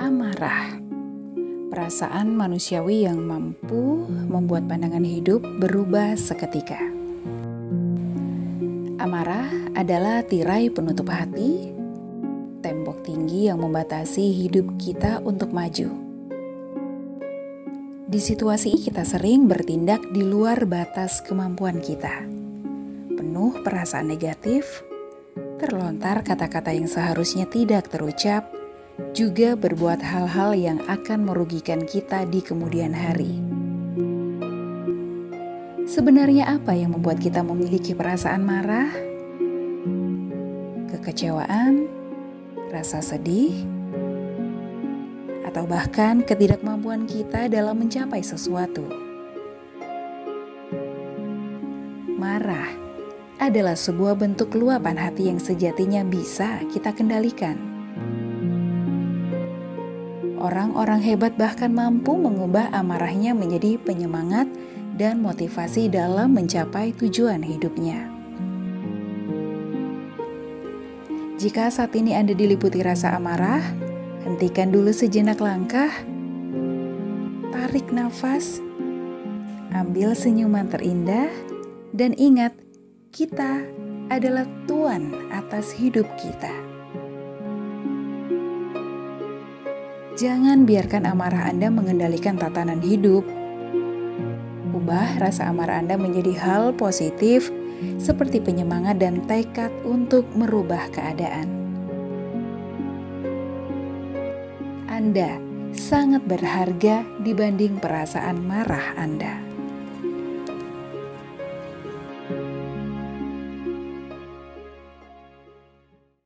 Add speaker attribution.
Speaker 1: Amarah. Perasaan manusiawi yang mampu membuat pandangan hidup berubah seketika. Amarah adalah tirai penutup hati Tembok tinggi yang membatasi hidup kita untuk maju. Di situasi kita sering bertindak di luar batas kemampuan kita. Penuh perasaan negatif, terlontar kata-kata yang seharusnya tidak terucap, juga berbuat hal-hal yang akan merugikan kita di kemudian hari. Sebenarnya, apa yang membuat kita memiliki perasaan marah, kekecewaan, rasa sedih, atau bahkan ketidakmampuan kita dalam mencapai sesuatu? Marah adalah sebuah bentuk luapan hati yang sejatinya bisa kita kendalikan. Orang-orang hebat bahkan mampu mengubah amarahnya menjadi penyemangat dan motivasi dalam mencapai tujuan hidupnya. Jika saat ini Anda diliputi rasa amarah, hentikan dulu sejenak langkah, tarik nafas, ambil senyuman terindah, dan ingat kita adalah tuan atas hidup kita. Jangan biarkan amarah Anda mengendalikan tatanan hidup. Ubah rasa amarah Anda menjadi hal positif, seperti penyemangat dan tekad untuk merubah keadaan. Anda sangat berharga dibanding perasaan marah Anda.